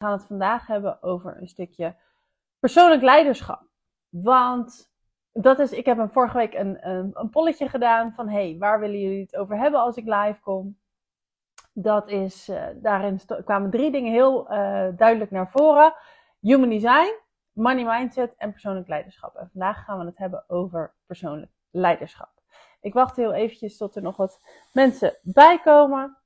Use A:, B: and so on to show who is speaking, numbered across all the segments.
A: We gaan het vandaag hebben over een stukje persoonlijk leiderschap. Want dat is, ik heb een, vorige week een, een, een polletje gedaan van hey, waar willen jullie het over hebben als ik live kom? Dat is, uh, daarin kwamen drie dingen heel uh, duidelijk naar voren. Human design, money mindset en persoonlijk leiderschap. En vandaag gaan we het hebben over persoonlijk leiderschap. Ik wacht heel eventjes tot er nog wat mensen bijkomen.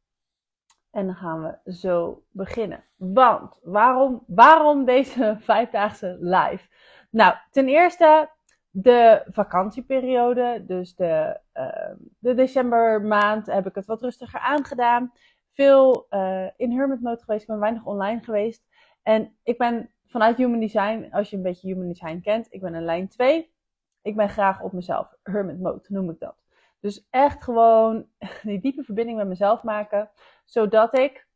A: En dan gaan we zo beginnen. Want waarom, waarom deze vijfdaagse live? Nou, ten eerste de vakantieperiode. Dus de, uh, de decembermaand heb ik het wat rustiger aangedaan. Veel uh, in hermit mode geweest. Ik ben weinig online geweest. En ik ben vanuit Human Design, als je een beetje Human Design kent, ik ben een lijn 2. Ik ben graag op mezelf. Hermit mode noem ik dat. Dus echt gewoon die diepe verbinding met mezelf maken, zodat ik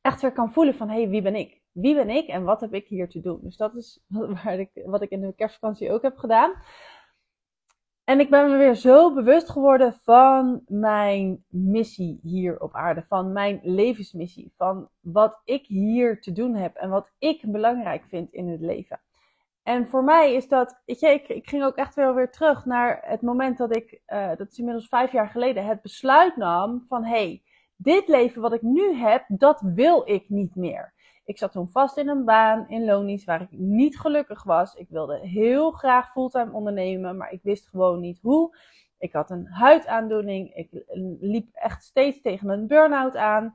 A: echt weer kan voelen van, hé, hey, wie ben ik? Wie ben ik en wat heb ik hier te doen? Dus dat is waar ik, wat ik in de kerstvakantie ook heb gedaan. En ik ben me weer zo bewust geworden van mijn missie hier op aarde, van mijn levensmissie, van wat ik hier te doen heb en wat ik belangrijk vind in het leven. En voor mij is dat, weet je, ik, ik ging ook echt weer weer terug naar het moment dat ik, uh, dat is inmiddels vijf jaar geleden, het besluit nam van hé, hey, dit leven wat ik nu heb, dat wil ik niet meer. Ik zat toen vast in een baan in Lonies waar ik niet gelukkig was. Ik wilde heel graag fulltime ondernemen, maar ik wist gewoon niet hoe. Ik had een huidaandoening. Ik liep echt steeds tegen een burn-out aan.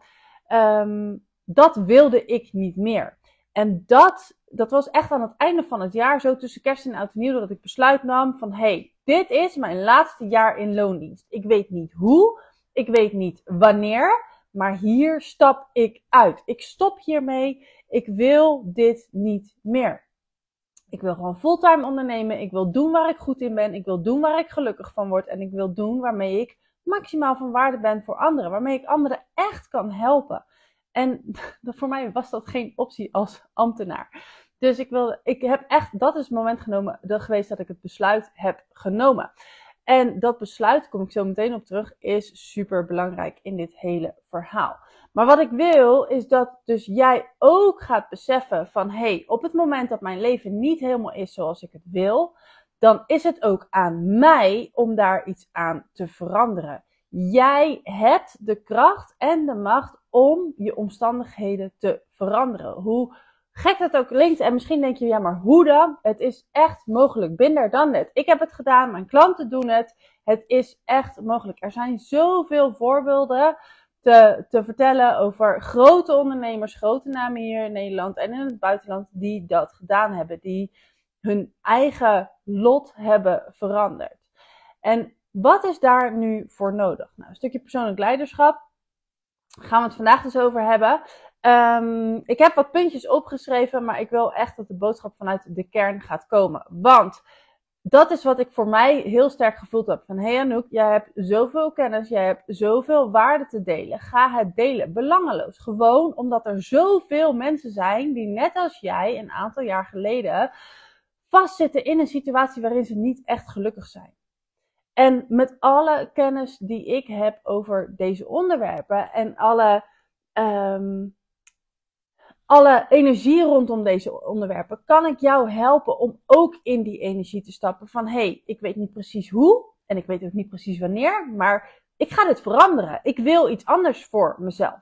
A: Um, dat wilde ik niet meer. En dat, dat was echt aan het einde van het jaar, zo tussen kerst en oud en nieuw, dat ik besluit nam van, hey, dit is mijn laatste jaar in loondienst. Ik weet niet hoe, ik weet niet wanneer, maar hier stap ik uit. Ik stop hiermee. Ik wil dit niet meer. Ik wil gewoon fulltime ondernemen. Ik wil doen waar ik goed in ben. Ik wil doen waar ik gelukkig van word. En ik wil doen waarmee ik maximaal van waarde ben voor anderen. Waarmee ik anderen echt kan helpen. En voor mij was dat geen optie als ambtenaar. Dus ik, wil, ik heb echt, dat is het moment genomen, geweest dat ik het besluit heb genomen. En dat besluit, kom ik zo meteen op terug, is super belangrijk in dit hele verhaal. Maar wat ik wil, is dat dus jij ook gaat beseffen van, hé, hey, op het moment dat mijn leven niet helemaal is zoals ik het wil, dan is het ook aan mij om daar iets aan te veranderen. Jij hebt de kracht en de macht om je omstandigheden te veranderen. Hoe gek dat ook klinkt. En misschien denk je, ja, maar hoe dan? Het is echt mogelijk. Binder dan net. Ik heb het gedaan, mijn klanten doen het. Het is echt mogelijk. Er zijn zoveel voorbeelden te, te vertellen over grote ondernemers, grote namen hier in Nederland en in het buitenland, die dat gedaan hebben. Die hun eigen lot hebben veranderd. En wat is daar nu voor nodig? Nou, een stukje persoonlijk leiderschap. Gaan we het vandaag dus over hebben. Um, ik heb wat puntjes opgeschreven, maar ik wil echt dat de boodschap vanuit de kern gaat komen. Want dat is wat ik voor mij heel sterk gevoeld heb. Van hey Anouk, jij hebt zoveel kennis, jij hebt zoveel waarde te delen. Ga het delen, belangeloos. Gewoon omdat er zoveel mensen zijn die net als jij een aantal jaar geleden vastzitten in een situatie waarin ze niet echt gelukkig zijn. En met alle kennis die ik heb over deze onderwerpen en alle um, alle energie rondom deze onderwerpen, kan ik jou helpen om ook in die energie te stappen van hé, hey, ik weet niet precies hoe en ik weet ook niet precies wanneer, maar ik ga dit veranderen. Ik wil iets anders voor mezelf.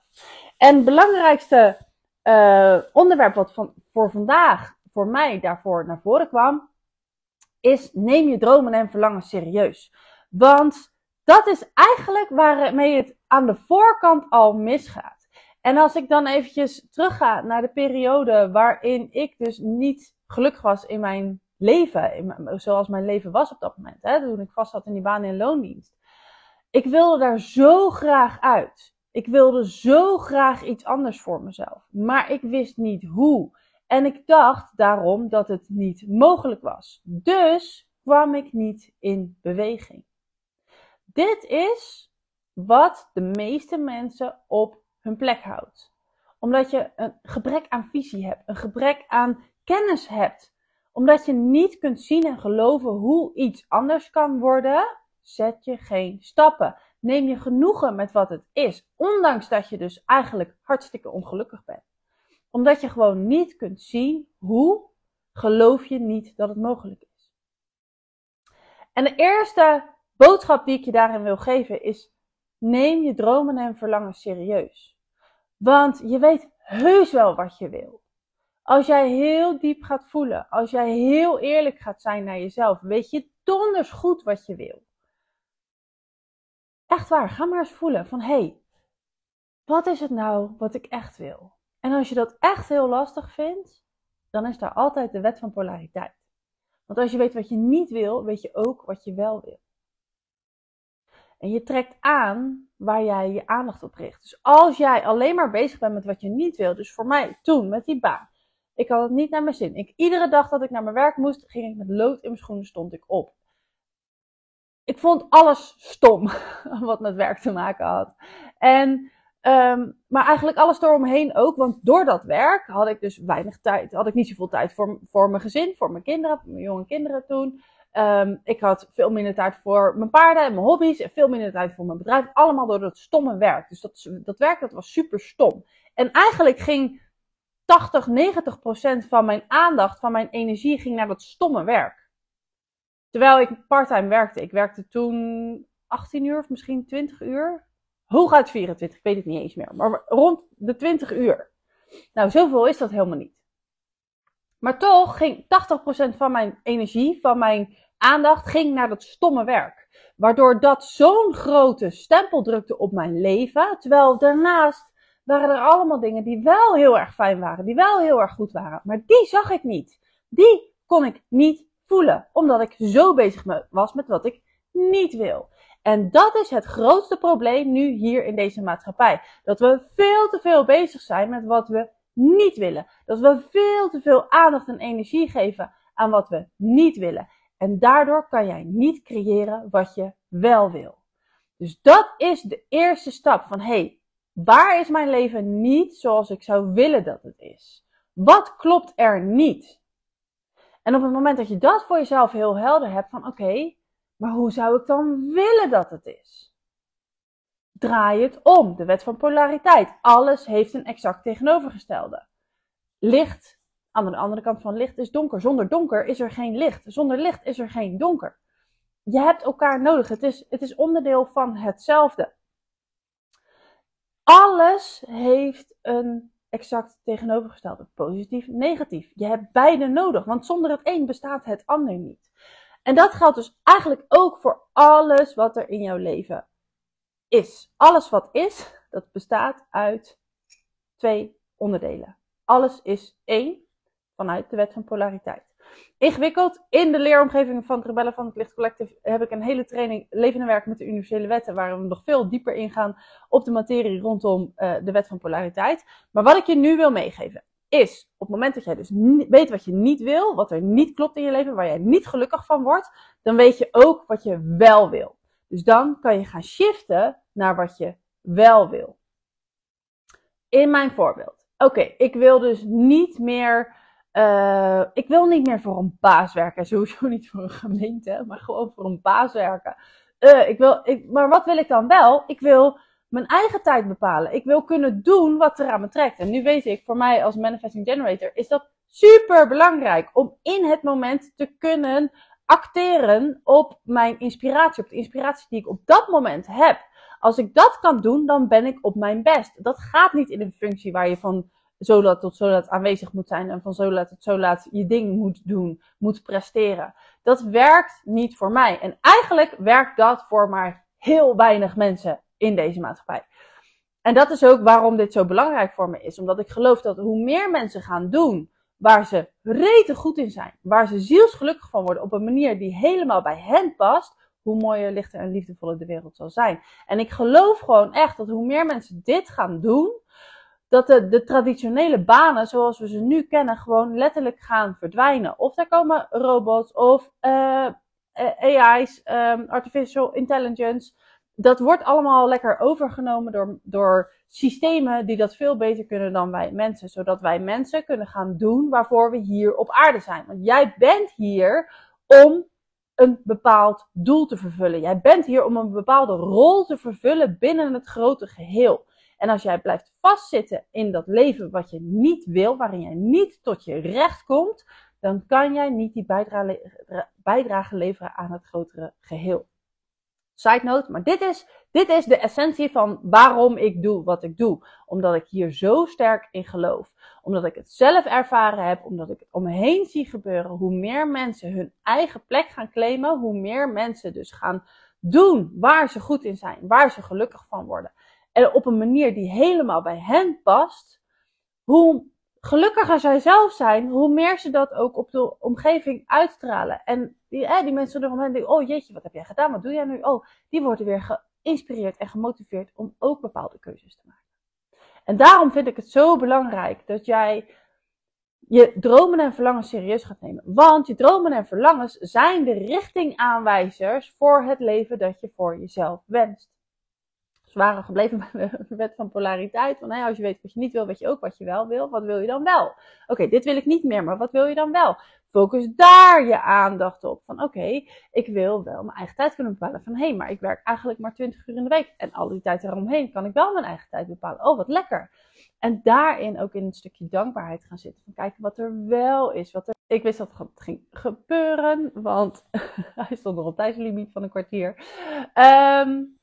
A: En het belangrijkste uh, onderwerp wat van, voor vandaag voor mij daarvoor naar voren kwam, is neem je dromen en verlangen serieus. Want dat is eigenlijk waarmee het aan de voorkant al misgaat. En als ik dan eventjes terugga naar de periode waarin ik dus niet gelukkig was in mijn leven, zoals mijn leven was op dat moment, hè, toen ik vast zat in die baan in loondienst. Ik wilde daar zo graag uit. Ik wilde zo graag iets anders voor mezelf, maar ik wist niet hoe. En ik dacht daarom dat het niet mogelijk was. Dus kwam ik niet in beweging. Dit is wat de meeste mensen op hun plek houdt. Omdat je een gebrek aan visie hebt, een gebrek aan kennis hebt. Omdat je niet kunt zien en geloven hoe iets anders kan worden, zet je geen stappen. Neem je genoegen met wat het is, ondanks dat je dus eigenlijk hartstikke ongelukkig bent. Omdat je gewoon niet kunt zien hoe, geloof je niet dat het mogelijk is. En de eerste boodschap die ik je daarin wil geven is: neem je dromen en verlangens serieus. Want je weet heus wel wat je wil. Als jij heel diep gaat voelen, als jij heel eerlijk gaat zijn naar jezelf, weet je donders goed wat je wil. Echt waar, ga maar eens voelen van hé, hey, wat is het nou wat ik echt wil? En als je dat echt heel lastig vindt, dan is daar altijd de wet van polariteit. Want als je weet wat je niet wil, weet je ook wat je wel wil. En je trekt aan waar jij je aandacht op richt. Dus als jij alleen maar bezig bent met wat je niet wil, dus voor mij toen met die baan, ik had het niet naar mijn zin. Ik, iedere dag dat ik naar mijn werk moest, ging ik met lood in mijn schoenen, stond ik op. Ik vond alles stom wat met werk te maken had. En, um, maar eigenlijk alles eromheen ook, want door dat werk had ik dus weinig tijd, had ik niet zoveel tijd voor, voor mijn gezin, voor mijn kinderen, mijn jonge kinderen toen. Um, ik had veel minder tijd voor mijn paarden en mijn hobby's en veel minder tijd voor mijn bedrijf. Allemaal door dat stomme werk. Dus dat, dat werk dat was super stom. En eigenlijk ging 80, 90 procent van mijn aandacht, van mijn energie ging naar dat stomme werk. Terwijl ik parttime werkte. Ik werkte toen 18 uur of misschien 20 uur. Hooguit 24, ik weet het niet eens meer. Maar rond de 20 uur. Nou, zoveel is dat helemaal niet. Maar toch ging 80% van mijn energie, van mijn aandacht, ging naar dat stomme werk. Waardoor dat zo'n grote stempel drukte op mijn leven. Terwijl daarnaast waren er allemaal dingen die wel heel erg fijn waren, die wel heel erg goed waren. Maar die zag ik niet. Die kon ik niet voelen, omdat ik zo bezig was met wat ik niet wil. En dat is het grootste probleem nu hier in deze maatschappij. Dat we veel te veel bezig zijn met wat we niet willen. Dat we veel te veel aandacht en energie geven aan wat we niet willen. En daardoor kan jij niet creëren wat je wel wil. Dus dat is de eerste stap van hey, waar is mijn leven niet zoals ik zou willen dat het is? Wat klopt er niet? En op het moment dat je dat voor jezelf heel helder hebt van oké, maar hoe zou ik dan willen dat het is? Draai het om. De wet van polariteit. Alles heeft een exact tegenovergestelde. Licht, aan de andere kant van licht is donker. Zonder donker is er geen licht. Zonder licht is er geen donker. Je hebt elkaar nodig. Het is, het is onderdeel van hetzelfde. Alles heeft een exact tegenovergestelde. Positief, negatief. Je hebt beide nodig, want zonder het een bestaat het ander niet. En dat geldt dus eigenlijk ook voor alles wat er in jouw leven is. Alles wat is, dat bestaat uit twee onderdelen. Alles is één vanuit de wet van polariteit. Ingewikkeld. In de leeromgeving van het Rebellen van het Licht Collective heb ik een hele training Leven en Werken met de Universele Wetten, waar we nog veel dieper ingaan op de materie rondom uh, de wet van polariteit. Maar wat ik je nu wil meegeven, is op het moment dat jij dus weet wat je niet wil, wat er niet klopt in je leven, waar jij niet gelukkig van wordt, dan weet je ook wat je wel wil. Dus dan kan je gaan shiften naar wat je wel wil. In mijn voorbeeld. Oké, ik wil dus niet meer uh, ik wil niet meer voor een baas werken. Sowieso niet voor een gemeente, maar gewoon voor een baas werken. Uh, ik wil, ik, maar wat wil ik dan wel? Ik wil mijn eigen tijd bepalen. Ik wil kunnen doen wat er aan me trekt. En nu weet ik, voor mij als manifesting generator, is dat super belangrijk om in het moment te kunnen acteren op mijn inspiratie, op de inspiratie die ik op dat moment heb. Als ik dat kan doen, dan ben ik op mijn best. Dat gaat niet in een functie waar je van zo laat tot zo laat aanwezig moet zijn en van zo laat tot zo laat je ding moet doen, moet presteren. Dat werkt niet voor mij. En eigenlijk werkt dat voor maar heel weinig mensen in deze maatschappij. En dat is ook waarom dit zo belangrijk voor me is. Omdat ik geloof dat hoe meer mensen gaan doen waar ze rete goed in zijn, waar ze zielsgelukkig van worden op een manier die helemaal bij hen past, hoe mooier, lichter en liefdevoller de wereld zal zijn. En ik geloof gewoon echt dat hoe meer mensen dit gaan doen, dat de, de traditionele banen zoals we ze nu kennen gewoon letterlijk gaan verdwijnen. Of er komen robots of uh, AI's, um, artificial intelligence. Dat wordt allemaal lekker overgenomen door, door systemen die dat veel beter kunnen dan wij mensen. Zodat wij mensen kunnen gaan doen waarvoor we hier op aarde zijn. Want jij bent hier om een bepaald doel te vervullen. Jij bent hier om een bepaalde rol te vervullen binnen het grote geheel. En als jij blijft vastzitten in dat leven wat je niet wil, waarin jij niet tot je recht komt, dan kan jij niet die bijdrage, leveren aan het grotere geheel. Side note, maar dit is, dit is de essentie van waarom ik doe wat ik doe. Omdat ik hier zo sterk in geloof. Omdat ik het zelf ervaren heb, omdat ik het om me heen zie gebeuren. Hoe meer mensen hun eigen plek gaan claimen, hoe meer mensen dus gaan doen waar ze goed in zijn, waar ze gelukkig van worden. En op een manier die helemaal bij hen past, hoe gelukkiger zij zelf zijn, hoe meer ze dat ook op de omgeving uitstralen. En die, eh, die mensen eromheen denken, oh jeetje, wat heb jij gedaan? Wat doe jij nu? Oh, die worden weer geïnspireerd en gemotiveerd om ook bepaalde keuzes te maken. En daarom vind ik het zo belangrijk dat jij je dromen en verlangens serieus gaat nemen. Want je dromen en verlangens zijn de richtingaanwijzers voor het leven dat je voor jezelf wenst. Waren gebleven bij de wet van polariteit. Van, als je weet wat je niet wil, weet je ook wat je wel wil. Wat wil je dan wel? Oké, dit wil ik niet meer, maar wat wil je dan wel? Focus daar je aandacht op. Van oké, ik wil wel mijn eigen tijd kunnen bepalen. Van hé, hey, maar ik werk eigenlijk maar 20 uur in de week. En al die tijd eromheen kan ik wel mijn eigen tijd bepalen. Oh, wat lekker. En daarin ook in een stukje dankbaarheid gaan zitten. Van kijken wat er wel is. Wat er... Ik wist dat het ging gebeuren, want hij stond nog op tijdslimiet van een kwartier. Um,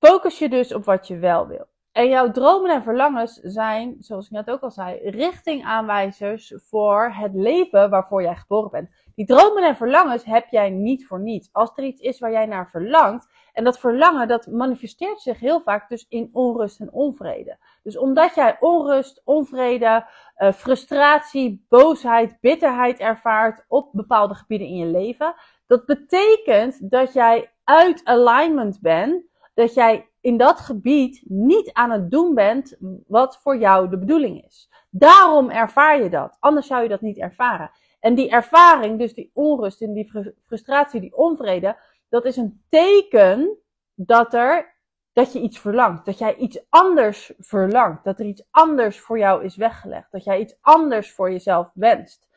A: focus je dus op wat je wel wil. En jouw dromen en verlangens zijn, zoals ik net ook al zei, richtingaanwijzers voor het leven waarvoor jij geboren bent. Die dromen en verlangens heb jij niet voor niets. Als er iets is waar jij naar verlangt, en dat verlangen, dat manifesteert zich heel vaak dus in onrust en onvrede. Dus omdat jij onrust, onvrede, uh, frustratie, boosheid, bitterheid ervaart op bepaalde gebieden in je leven, dat betekent dat jij uit alignment bent, dat jij in dat gebied niet aan het doen bent wat voor jou de bedoeling is. Daarom ervaar je dat. Anders zou je dat niet ervaren. En die ervaring, dus die onrust en die frustratie, die onvrede, dat is een teken dat er, dat je iets verlangt. Dat jij iets anders verlangt. Dat er iets anders voor jou is weggelegd. Dat jij iets anders voor jezelf wenst.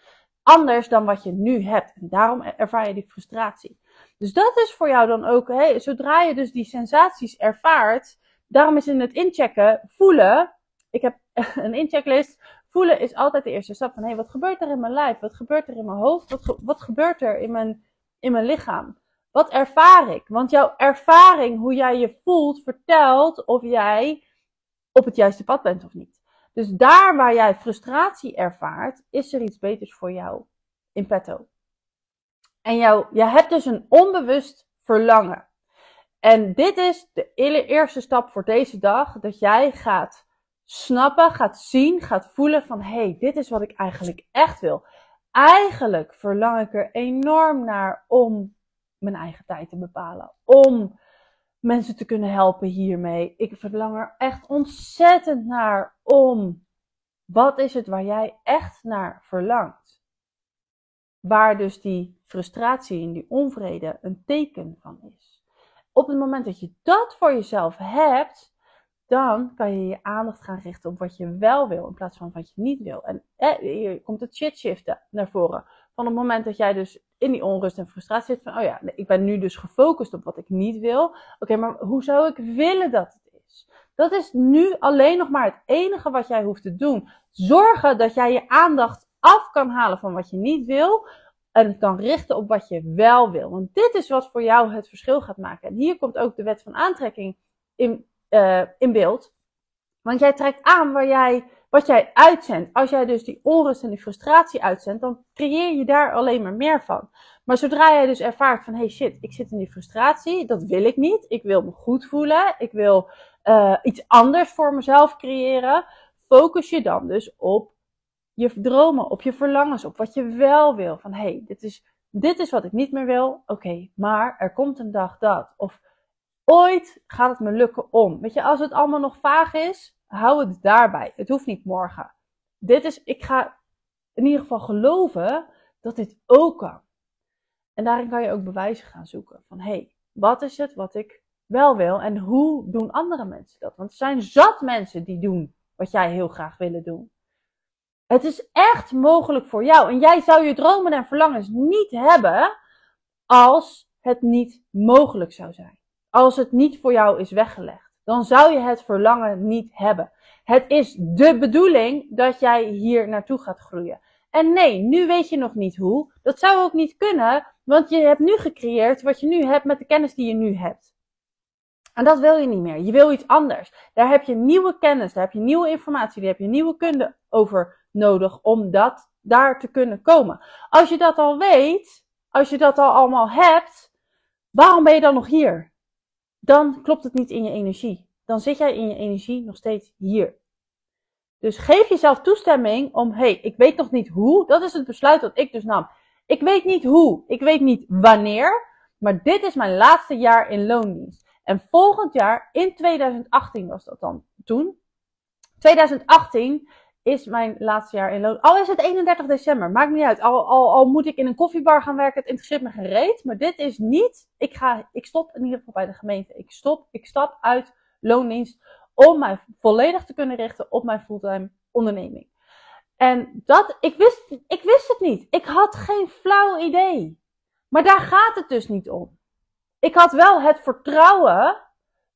A: Anders dan wat je nu hebt. En daarom ervaar je die frustratie. Dus dat is voor jou dan ook, zodra je dus die sensaties ervaart, daarom is in het inchecken voelen, ik heb een inchecklist, voelen is altijd de eerste stap van, hé, hey, wat gebeurt er in mijn lijf? Wat gebeurt er in mijn hoofd? Wat, wat gebeurt er in mijn, in mijn lichaam? Wat ervaar ik? Want jouw ervaring, hoe jij je voelt, vertelt of jij op het juiste pad bent of niet. Dus daar waar jij frustratie ervaart, is er iets beters voor jou in petto. En jou, je hebt dus een onbewust verlangen. En dit is de eerste stap voor deze dag. Dat jij gaat snappen, gaat zien, gaat voelen van hé, hey, dit is wat ik eigenlijk echt wil. Eigenlijk verlang ik er enorm naar om mijn eigen tijd te bepalen. Om mensen te kunnen helpen hiermee. Ik verlang er echt ontzettend naar om. Wat is het waar jij echt naar verlangt? Waar dus die frustratie en die onvrede een teken van is. Op het moment dat je dat voor jezelf hebt, dan kan je je aandacht gaan richten op wat je wel wil in plaats van wat je niet wil. En hier komt het shit shiften naar voren. Van het moment dat jij dus in die onrust en frustratie zit van, oh ja, ik ben nu dus gefocust op wat ik niet wil. Oké, maar hoe zou ik willen dat het is? Dat is nu alleen nog maar het enige wat jij hoeft te doen. Zorgen dat jij je aandacht af kan halen van wat je niet wil, en kan richten op wat je wel wil. Want dit is wat voor jou het verschil gaat maken. En hier komt ook de wet van aantrekking in, uh, in beeld. Want jij trekt aan waar jij, wat jij uitzendt. Als jij dus die onrust en die frustratie uitzendt, dan creëer je daar alleen maar meer van. Maar zodra jij dus ervaart van, hey shit, ik zit in die frustratie, dat wil ik niet. Ik wil me goed voelen. Ik wil uh, iets anders voor mezelf creëren. Focus je dan dus op je dromen, op je verlangens, op wat je wel wil. Van hé, hey, dit, is, dit is wat ik niet meer wil. Oké, maar er komt een dag dat. Of ooit gaat het me lukken om. Weet je, als het allemaal nog vaag is, hou het daarbij. Het hoeft niet morgen. Dit is, ik ga in ieder geval geloven dat dit ook kan. En daarin kan je ook bewijzen gaan zoeken. Van hé, hey, wat is het wat ik wel wil en hoe doen andere mensen dat? Want er zijn zat mensen die doen wat jij heel graag willen doen. Het is echt mogelijk voor jou. En jij zou je dromen en verlangens niet hebben als het niet mogelijk zou zijn. Als het niet voor jou is weggelegd. dan zou je het verlangen niet hebben. Het is de bedoeling dat jij hier naartoe gaat groeien. En nee, nu weet je nog niet hoe. Dat zou ook niet kunnen, want je hebt nu gecreëerd wat je nu hebt met de kennis die je nu hebt. En dat wil je niet meer. Je wil iets anders. Daar heb je nieuwe kennis, daar heb je nieuwe informatie, daar heb je nieuwe kunde over nodig om dat daar te kunnen komen. Als je dat al weet, als je dat al allemaal hebt, waarom ben je dan nog hier? Dan klopt het niet in je energie. Dan zit jij in je energie nog steeds hier. Dus geef jezelf toestemming om, hey, ik weet nog niet hoe. Dat is het besluit dat ik dus nam. Ik weet niet hoe, ik weet niet wanneer, maar dit is mijn laatste jaar in loondienst. En volgend jaar, in 2018 was dat dan toen. 2018 is mijn laatste jaar in loon. Al is het 31 december, maakt niet uit. Al, al, al moet ik in een koffiebar gaan werken, het interesseert me gereed. Maar dit is niet, ik, ga, ik stop in ieder geval bij de gemeente. Ik stop, ik stap uit loondienst om mij volledig te kunnen richten op mijn fulltime onderneming. En dat, ik wist, ik wist het niet. Ik had geen flauw idee. Maar daar gaat het dus niet om. Ik had wel het vertrouwen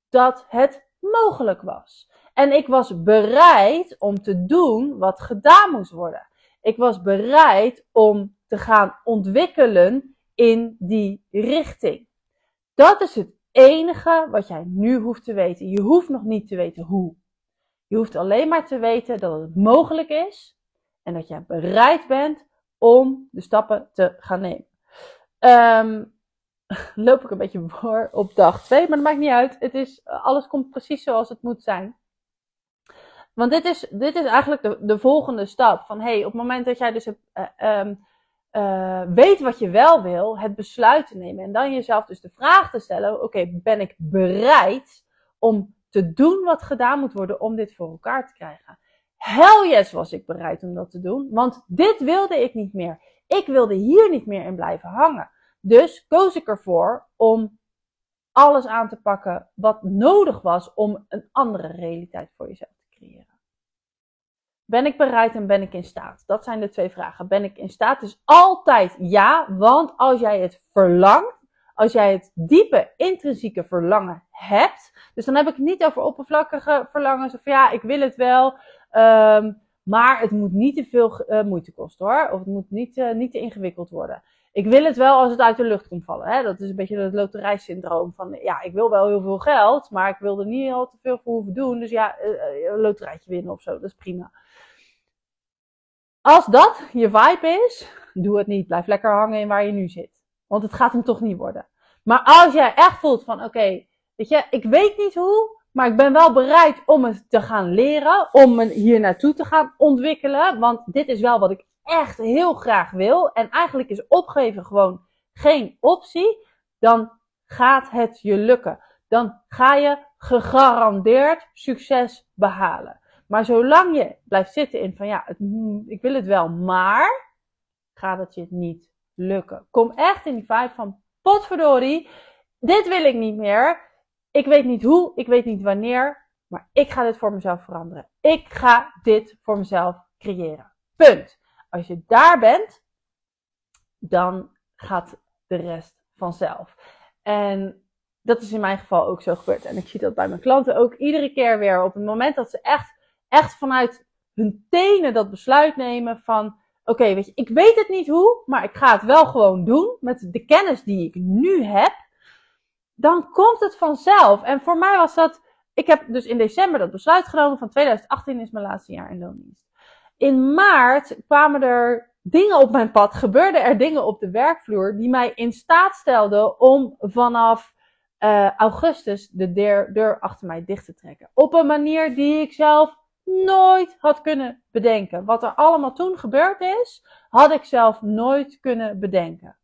A: dat het mogelijk was. En ik was bereid om te doen wat gedaan moest worden. Ik was bereid om te gaan ontwikkelen in die richting. Dat is het enige wat jij nu hoeft te weten. Je hoeft nog niet te weten hoe. Je hoeft alleen maar te weten dat het mogelijk is en dat jij bereid bent om de stappen te gaan nemen. Um, loop ik een beetje voor op dag 2, maar dat maakt niet uit. Het is, alles komt precies zoals het moet zijn. Want dit is, dit is eigenlijk de, de volgende stap. Van hey, op het moment dat jij dus uh, um, uh, weet wat je wel wil, het besluit te nemen. En dan jezelf dus de vraag te stellen: oké, ben ik bereid om te doen wat gedaan moet worden om dit voor elkaar te krijgen? Hell yes was ik bereid om dat te doen, want dit wilde ik niet meer. Ik wilde hier niet meer in blijven hangen. Dus koos ik ervoor om alles aan te pakken wat nodig was om een andere realiteit voor jezelf Ben ik bereid en ben ik in staat? Dat zijn de twee vragen. Ben ik in staat? Dus altijd ja, want als jij het verlangt, als jij het diepe, intrinsieke verlangen hebt, dus dan heb ik het niet over oppervlakkige verlangens of ja, ik wil het wel, um, maar het moet niet te veel uh, moeite kosten hoor, of het moet niet, uh, niet te ingewikkeld worden. Ik wil het wel als het uit de lucht komt vallen. Hè? Dat is een beetje het loterijsyndroom. Van ja, ik wil wel heel veel geld, maar ik wil er niet al te veel voor hoeven doen. Dus ja, uh, een loterijtje winnen of zo, dat is prima. Als dat je vibe is, doe het niet. Blijf lekker hangen in waar je nu zit. Want het gaat hem toch niet worden. Maar als jij echt voelt van, oké, weet je, ik weet niet hoe, maar ik ben wel bereid om het te gaan leren, om me hier naartoe te gaan ontwikkelen. Want dit is wel wat ik echt heel graag wil. En eigenlijk is opgeven gewoon geen optie. Dan gaat het je lukken. Dan ga je gegarandeerd succes behalen. Maar zolang je blijft zitten in van ja, het, ik wil het wel, maar gaat het je niet lukken. Kom echt in die vibe van potverdorie, dit wil ik niet meer. Ik weet niet hoe, ik weet niet wanneer, maar ik ga dit voor mezelf veranderen. Ik ga dit voor mezelf creëren. Punt. Als je daar bent, dan gaat de rest vanzelf. En dat is in mijn geval ook zo gebeurd. En ik zie dat bij mijn klanten ook iedere keer weer. Op het moment dat ze echt echt vanuit hun tenen dat besluit nemen van, oké, weet je, ik weet het niet hoe, maar ik ga het wel gewoon doen met de kennis die ik nu heb. Dan komt het vanzelf. En voor mij was dat, ik heb dus in december dat besluit genomen van 2018 is mijn laatste jaar in loondienst. In maart kwamen er dingen op mijn pad, gebeurden er dingen op de werkvloer die mij in staat stelden om vanaf uh, augustus de deur, deur achter mij dicht te trekken. Op een manier die ik zelf nooit had kunnen bedenken. Wat er allemaal toen gebeurd is, had ik zelf nooit kunnen bedenken.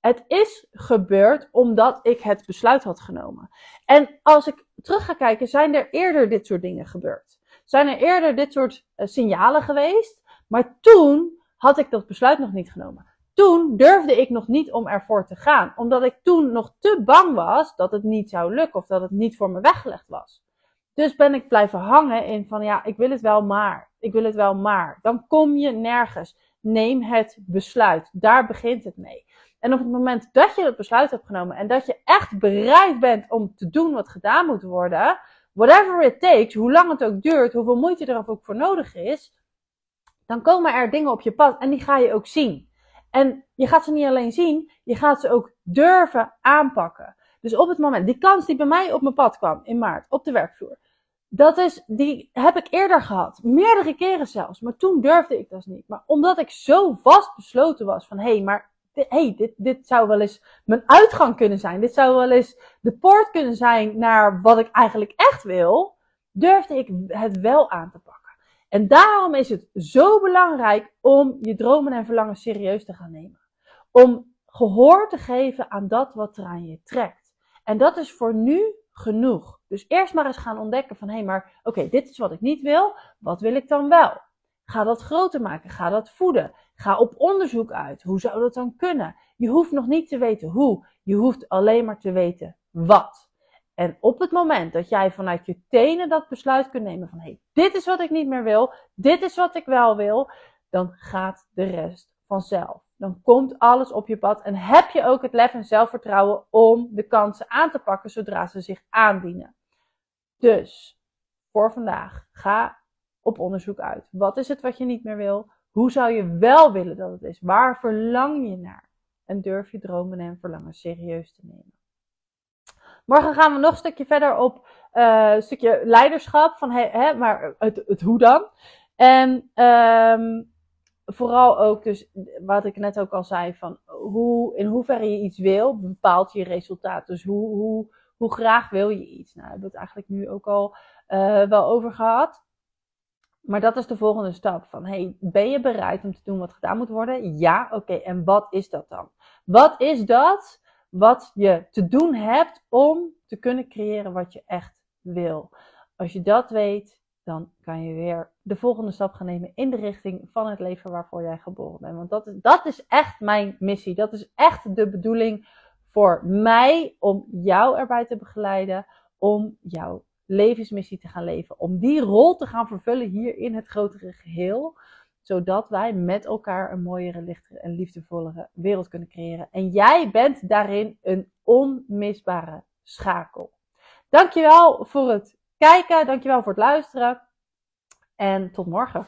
A: Het is gebeurd omdat ik het besluit had genomen. En als ik terug ga kijken, zijn er eerder dit soort dingen gebeurd. Zijn er eerder dit soort uh, signalen geweest. Maar toen had ik dat besluit nog niet genomen. Toen durfde ik nog niet om ervoor te gaan. Omdat ik toen nog te bang was dat het niet zou lukken of dat het niet voor me weggelegd was. Dus ben ik blijven hangen in van ja, ik wil het wel maar. Ik wil het wel maar. Dan kom je nergens. Neem het besluit. Daar begint het mee. En op het moment dat je het besluit hebt genomen en dat je echt bereid bent om te doen wat gedaan moet worden, whatever it takes, hoe lang het ook duurt, hoeveel moeite er ook voor nodig is, dan komen er dingen op je pad en die ga je ook zien. En je gaat ze niet alleen zien, je gaat ze ook durven aanpakken. Dus op het moment, die kans die bij mij op mijn pad kwam in maart op de werkvloer, dat is, die heb ik eerder gehad. Meerdere keren zelfs. Maar toen durfde ik dat niet. Maar omdat ik zo vast besloten was van, hé, hey, maar hey, dit, dit zou wel eens mijn uitgang kunnen zijn. Dit zou wel eens de poort kunnen zijn naar wat ik eigenlijk echt wil. Durfde ik het wel aan te pakken. En daarom is het zo belangrijk om je dromen en verlangen serieus te gaan nemen. Om gehoor te geven aan dat wat er aan je trekt. En dat is voor nu genoeg. Dus eerst maar eens gaan ontdekken van hé, hey, maar oké, dit is wat ik niet wil. Wat wil ik dan wel? Ga dat groter maken. Ga dat voeden. Ga op onderzoek uit. Hoe zou dat dan kunnen? Je hoeft nog niet te weten hoe. Je hoeft alleen maar te weten wat. En op het moment dat jij vanuit je tenen dat besluit kunt nemen van hé, hey, dit is wat ik niet meer wil, dit is wat ik wel wil, dan gaat de rest vanzelf. Dan komt alles op je pad en heb je ook het lef en zelfvertrouwen om de kansen aan te pakken zodra ze zich aandienen. Dus voor vandaag, ga op onderzoek uit. Wat is het wat je niet meer wil? Hoe zou je wel willen dat het is? Waar verlang je naar? En durf je dromen en verlangen serieus te nemen. Morgen gaan we nog een stukje verder op uh, een stukje leiderschap. Van, hè, maar het, het hoe dan? En um, vooral ook dus, wat ik net ook al zei, van hoe, in hoeverre je iets wil, bepaalt je resultaat. Dus hoe, hoe, hoe graag wil je iets? Nou, daar hebben we het eigenlijk nu ook al uh, wel over gehad. Maar dat is de volgende stap. Van, hey, ben je bereid om te doen wat gedaan moet worden? Ja, oké. En wat is dat dan? Wat is dat wat je te doen hebt om te kunnen creëren wat je echt wil? Als je dat weet, dan kan je weer de volgende stap gaan nemen in de richting van het leven waarvoor jij geboren bent. Want dat is, dat is echt mijn missie. Dat is echt de bedoeling voor mij om jou erbij te begeleiden, om jouw levensmissie te gaan leven. Om die rol te gaan vervullen hier in het grotere geheel. Zodat wij met elkaar een mooiere, lichtere en liefdevollere wereld kunnen creëren. En jij bent daarin een onmisbare schakel. Dankjewel voor het kijken. Dankjewel voor het luisteren. En tot morgen.